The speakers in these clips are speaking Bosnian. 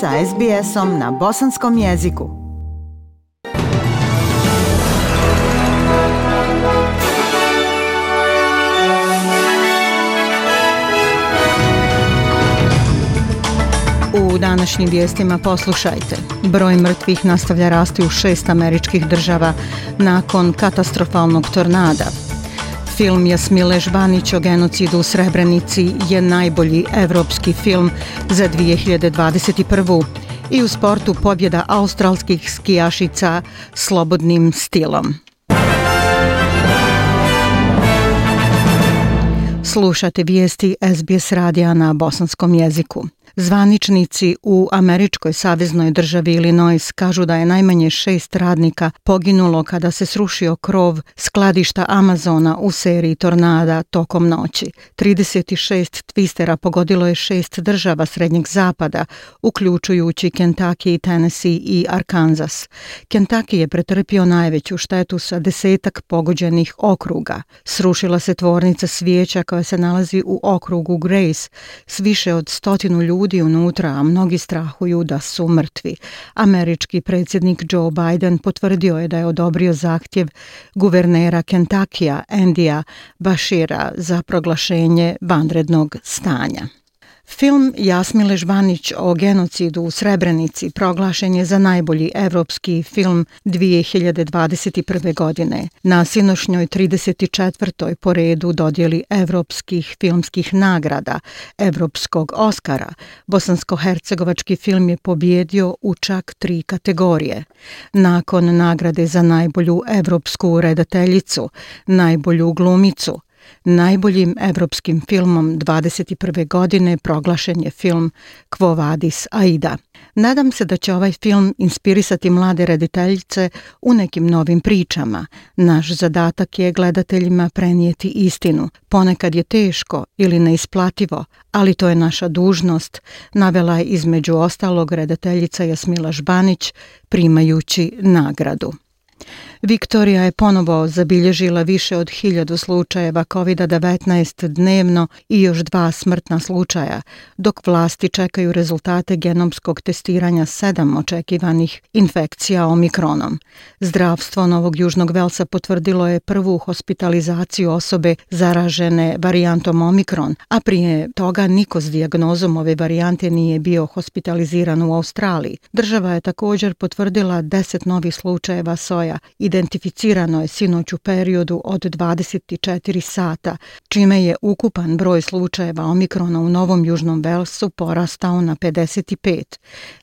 sa SBS-om na bosanskom jeziku. U današnjim vijestima poslušajte. Broj mrtvih nastavlja rasti u šest američkih država nakon katastrofalnog tornada. Film Jasmile Žbanić o genocidu u Srebrenici je najbolji evropski film za 2021. I u sportu pobjeda australskih skijašica slobodnim stilom. Slušate vijesti SBS radija na bosanskom jeziku. Zvaničnici u američkoj saveznoj državi Illinois kažu da je najmanje šest radnika poginulo kada se srušio krov skladišta Amazona u seriji tornada tokom noći. 36 twistera pogodilo je šest država Srednjeg zapada, uključujući Kentucky, Tennessee i Arkansas. Kentucky je pretrpio najveću štetu sa desetak pogođenih okruga. Srušila se tvornica svijeća koja se nalazi u okrugu Grace s više od stotinu ljudi ljudi unutra, a mnogi strahuju da su mrtvi. Američki predsjednik Joe Biden potvrdio je da je odobrio zahtjev guvernera Kentakija Endija Bashira za proglašenje vanrednog stanja. Film Jasmile Žbanić o genocidu u Srebrenici proglašen je za najbolji evropski film 2021. godine. Na sinošnjoj 34. po redu dodjeli evropskih filmskih nagrada, Evropskog Oscara, bosansko-hercegovački film je pobjedio u čak tri kategorije. Nakon nagrade za najbolju evropsku redateljicu, najbolju glumicu, Najboljim evropskim filmom 21. godine proglašen je film Quo Vadis Aida. Nadam se da će ovaj film inspirisati mlade rediteljice u nekim novim pričama. Naš zadatak je gledateljima prenijeti istinu. Ponekad je teško ili neisplativo, ali to je naša dužnost, navela je između ostalog redateljica Jasmila Žbanić primajući nagradu. Viktorija je ponovo zabilježila više od hiljadu slučajeva COVID-19 dnevno i još dva smrtna slučaja, dok vlasti čekaju rezultate genomskog testiranja sedam očekivanih infekcija omikronom. Zdravstvo Novog Južnog Velsa potvrdilo je prvu hospitalizaciju osobe zaražene varijantom omikron, a prije toga niko s dijagnozom ove varijante nije bio hospitaliziran u Australiji. Država je također potvrdila deset novih slučajeva soja i identificirano je sinoć u periodu od 24 sata, čime je ukupan broj slučajeva omikrona u Novom Južnom Velsu porastao na 55.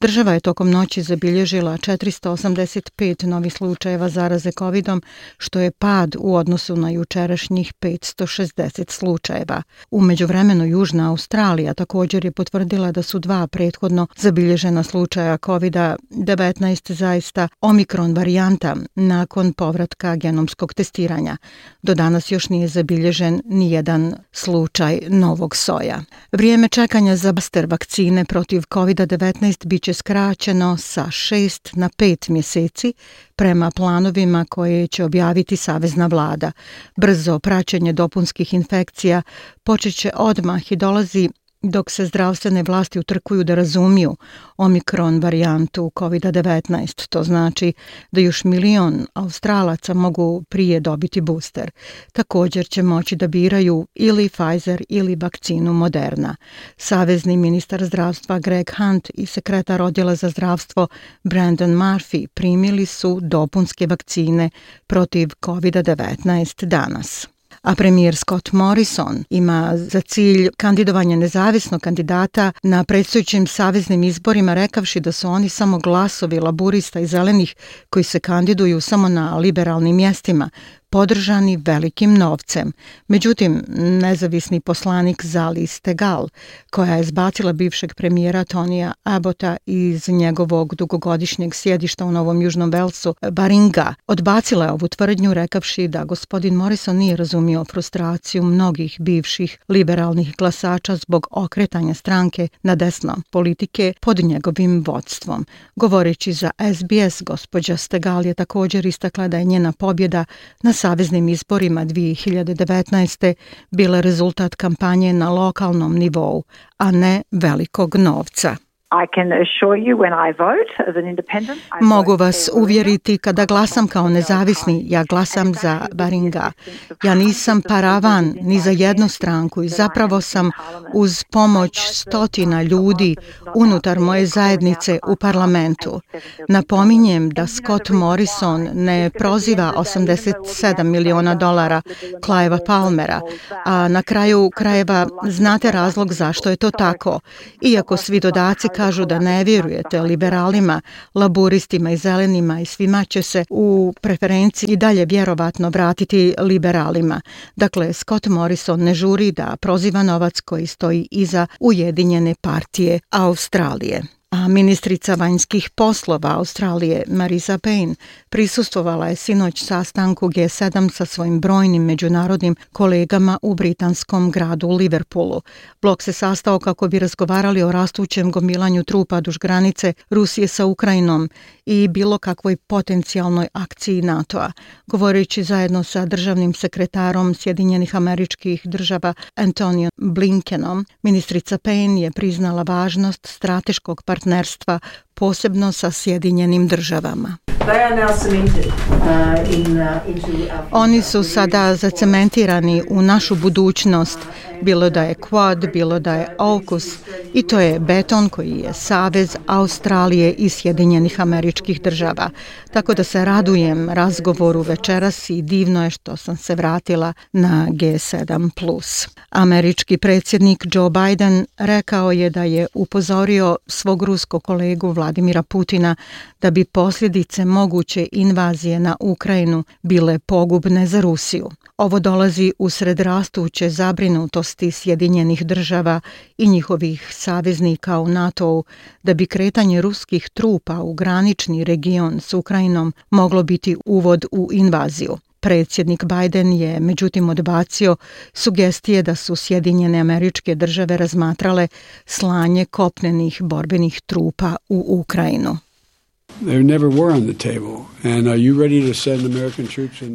Država je tokom noći zabilježila 485 novih slučajeva zaraze COVID-om, što je pad u odnosu na jučerašnjih 560 slučajeva. U međuvremenu Južna Australija također je potvrdila da su dva prethodno zabilježena slučaja COVID-19 zaista omikron varijanta na nakon povratka genomskog testiranja. Do danas još nije zabilježen ni jedan slučaj novog soja. Vrijeme čekanja za baster vakcine protiv COVID-19 bit će skraćeno sa 6 na 5 mjeseci prema planovima koje će objaviti Savezna vlada. Brzo praćenje dopunskih infekcija počeće odmah i dolazi dok se zdravstvene vlasti utrkuju da razumiju omikron varijantu COVID-19. To znači da još milion australaca mogu prije dobiti booster. Također će moći da biraju ili Pfizer ili vakcinu Moderna. Savezni ministar zdravstva Greg Hunt i sekretar odjela za zdravstvo Brandon Murphy primili su dopunske vakcine protiv COVID-19 danas a premijer Scott Morrison ima za cilj kandidovanje nezavisnog kandidata na predstojućim saveznim izborima rekavši da su oni samo glasovi laburista i zelenih koji se kandiduju samo na liberalnim mjestima, podržani velikim novcem. Međutim, nezavisni poslanik Zali Stegal, koja je zbacila bivšeg premijera Tonija Abota iz njegovog dugogodišnjeg sjedišta u Novom Južnom Velsu, Baringa, odbacila je ovu tvrdnju rekavši da gospodin Morrison nije razumio frustraciju mnogih bivših liberalnih glasača zbog okretanja stranke na desno politike pod njegovim vodstvom. Govoreći za SBS, gospođa Stegal je također istakla da je njena pobjeda na saveznim izborima 2019. bila rezultat kampanje na lokalnom nivou, a ne velikog novca. Mogu vas uvjeriti kada glasam kao nezavisni, ja glasam za Baringa. Ja nisam paravan ni za jednu stranku i zapravo sam uz pomoć stotina ljudi unutar moje zajednice u parlamentu. Napominjem da Scott Morrison ne proziva 87 miliona dolara Clive Palmera, a na kraju krajeva znate razlog zašto je to tako. Iako svi dodaci kažu da ne vjerujete liberalima, laburistima i zelenima i svima će se u preferenciji i dalje vjerovatno vratiti liberalima. Dakle, Scott Morrison ne žuri da proziva novac koji stoji iza Ujedinjene partije Australije. A ministrica vanjskih poslova Australije Marisa Payne prisustvovala je sinoć sastanku G7 sa svojim brojnim međunarodnim kolegama u britanskom gradu Liverpoolu. Blok se sastao kako bi razgovarali o rastućem gomilanju trupa duž granice Rusije sa Ukrajinom i bilo kakvoj potencijalnoj akciji NATO-a. Govoreći zajedno sa državnim sekretarom Sjedinjenih američkih država Antonio Blinkenom, ministrica Payne je priznala važnost strateškog partnerstva posebno sa Sjedinjenim državama. Oni su sada zacementirani u našu budućnost, bilo da je Quad, bilo da je AUKUS, i to je beton koji je Savez Australije i Sjedinjenih američkih država. Tako da se radujem razgovoru večeras i divno je što sam se vratila na G7+. Američki predsjednik Joe Biden rekao je da je upozorio svog ruskog kolegu Vladimira Putina da bi posljedice moguće invazije na Ukrajinu bile pogubne za Rusiju. Ovo dolazi usred rastuće zabrinutosti Sjedinjenih država i njihovih saveznika u NATO-u da bi kretanje ruskih trupa u granični region s Ukrajinom moglo biti uvod u invaziju. Predsjednik Biden je međutim odbacio sugestije da su Sjedinjene američke države razmatrale slanje kopnenih borbenih trupa u Ukrajinu.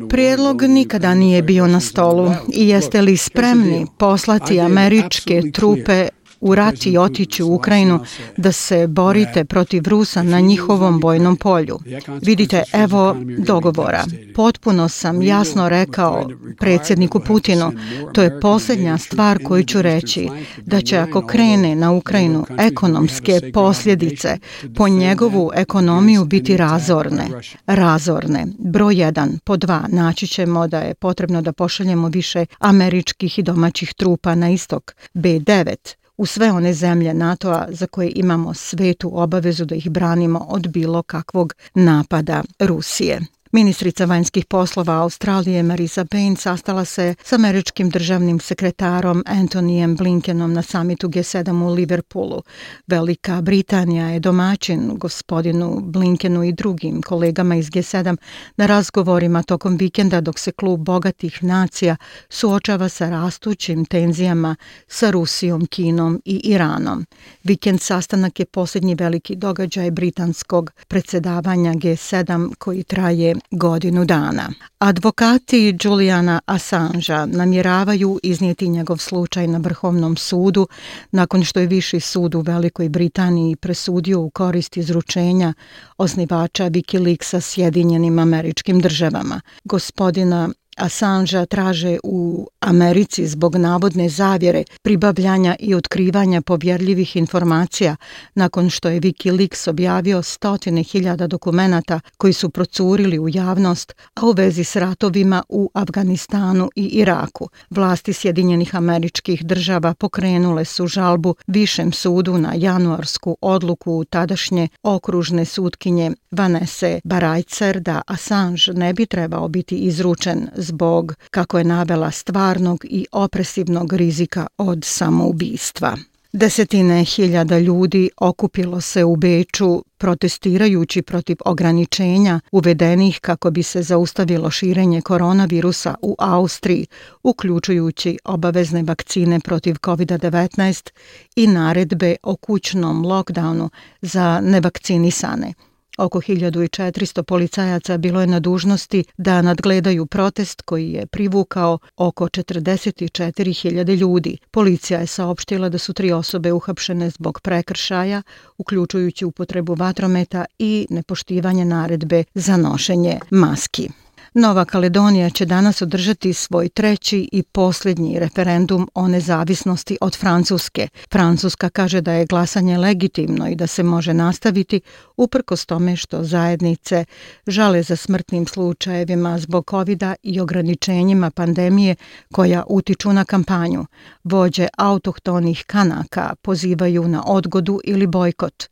Prijedlog nikada nije bio na stolu. i jeste li spremni poslati američke trupe u rat i otići u Ukrajinu da se borite protiv Rusa na njihovom bojnom polju. Vidite, evo dogovora. Potpuno sam jasno rekao predsjedniku Putinu, to je posljednja stvar koju ću reći, da će ako krene na Ukrajinu ekonomske posljedice po njegovu ekonomiju biti razorne. Razorne. Broj 1. Po 2. Naći ćemo da je potrebno da pošaljemo više američkih i domaćih trupa na istok. B9 u sve one zemlje NATO-a za koje imamo svetu obavezu da ih branimo od bilo kakvog napada Rusije. Ministrica vanjskih poslova Australije Marisa Payne sastala se s američkim državnim sekretarom Antonijem Blinkenom na samitu G7 u Liverpoolu. Velika Britanija je domaćin gospodinu Blinkenu i drugim kolegama iz G7 na razgovorima tokom vikenda dok se klub bogatih nacija suočava sa rastućim tenzijama sa Rusijom, Kinom i Iranom. Vikend sastanak je posljednji veliki događaj britanskog predsedavanja G7 koji traje godinu dana. Advokati Juliana Assangea namjeravaju iznijeti njegov slučaj na Vrhovnom sudu nakon što je Viši sud u Velikoj Britaniji presudio u korist izručenja osnivača Wikileaksa Sjedinjenim američkim državama. Gospodina Assangea traže u Americi zbog navodne zavjere pribavljanja i otkrivanja povjerljivih informacija nakon što je Wikileaks objavio stotine hiljada dokumenata koji su procurili u javnost, a u vezi s ratovima u Afganistanu i Iraku. Vlasti Sjedinjenih američkih država pokrenule su žalbu Višem sudu na januarsku odluku tadašnje okružne sudkinje Vanese Barajcer da Assange ne bi trebao biti izručen zbog, kako je navela, stvarnog i opresivnog rizika od samoubistva. Desetine hiljada ljudi okupilo se u Beču protestirajući protiv ograničenja uvedenih kako bi se zaustavilo širenje koronavirusa u Austriji, uključujući obavezne vakcine protiv COVID-19 i naredbe o kućnom lockdownu za nevakcinisane. Oko 1400 policajaca bilo je na dužnosti da nadgledaju protest koji je privukao oko 44.000 ljudi. Policija je saopštila da su tri osobe uhapšene zbog prekršaja, uključujući upotrebu vatrometa i nepoštivanje naredbe za nošenje maski. Nova Kaledonija će danas održati svoj treći i posljednji referendum o nezavisnosti od Francuske. Francuska kaže da je glasanje legitimno i da se može nastaviti uprkos tome što zajednice žale za smrtnim slučajevima zbog covid i ograničenjima pandemije koja utiču na kampanju. Vođe autohtonih kanaka pozivaju na odgodu ili bojkot.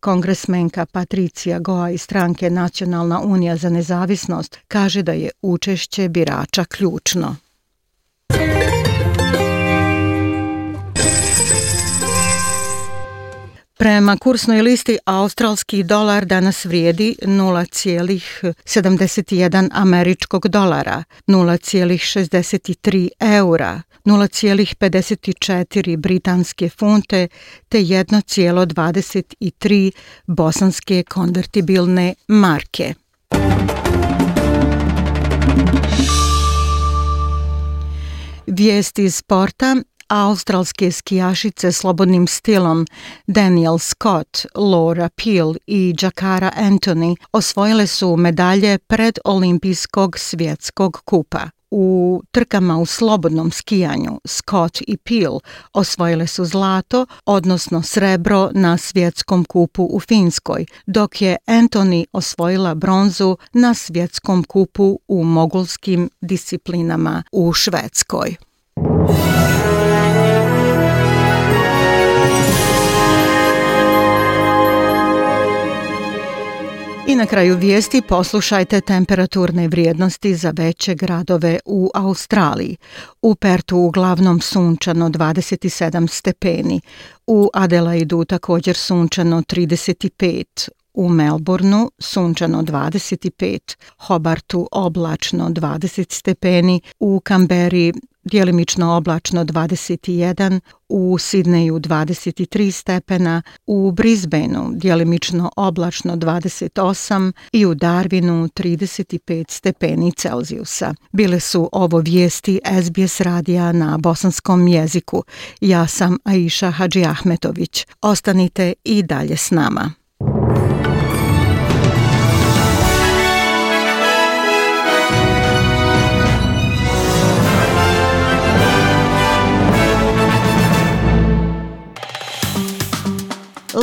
Kongresmenka Patricija Goa iz stranke Nacionalna unija za nezavisnost kaže da je učešće birača ključno. Prema kursnoj listi australski dolar danas vrijedi 0,71 američkog dolara, 0,63 eura, 0,54 britanske funte te 1,23 bosanske konvertibilne marke. Vijesti iz sporta australske skijašice slobodnim stilom Daniel Scott, Laura Peel i Jakara Anthony osvojile su medalje pred olimpijskog svjetskog kupa. U trkama u slobodnom skijanju Scott i Peel osvojile su zlato, odnosno srebro na svjetskom kupu u Finskoj, dok je Anthony osvojila bronzu na svjetskom kupu u mogulskim disciplinama u Švedskoj. Na kraju vijesti poslušajte temperaturne vrijednosti za veće gradove u Australiji. U Pertu uglavnom sunčano 27 stepeni, u Adelaidu također sunčano 35, u Melbourneu sunčano 25, Hobartu oblačno 20 stepeni, u Kamberi dijelimično oblačno 21, u Sidneju 23 stepena, u Brisbaneu dijelimično oblačno 28 i u Darwinu 35 stepeni Celzijusa. Bile su ovo vijesti SBS radija na bosanskom jeziku. Ja sam Aisha Hadži Ahmetović. Ostanite i dalje s nama.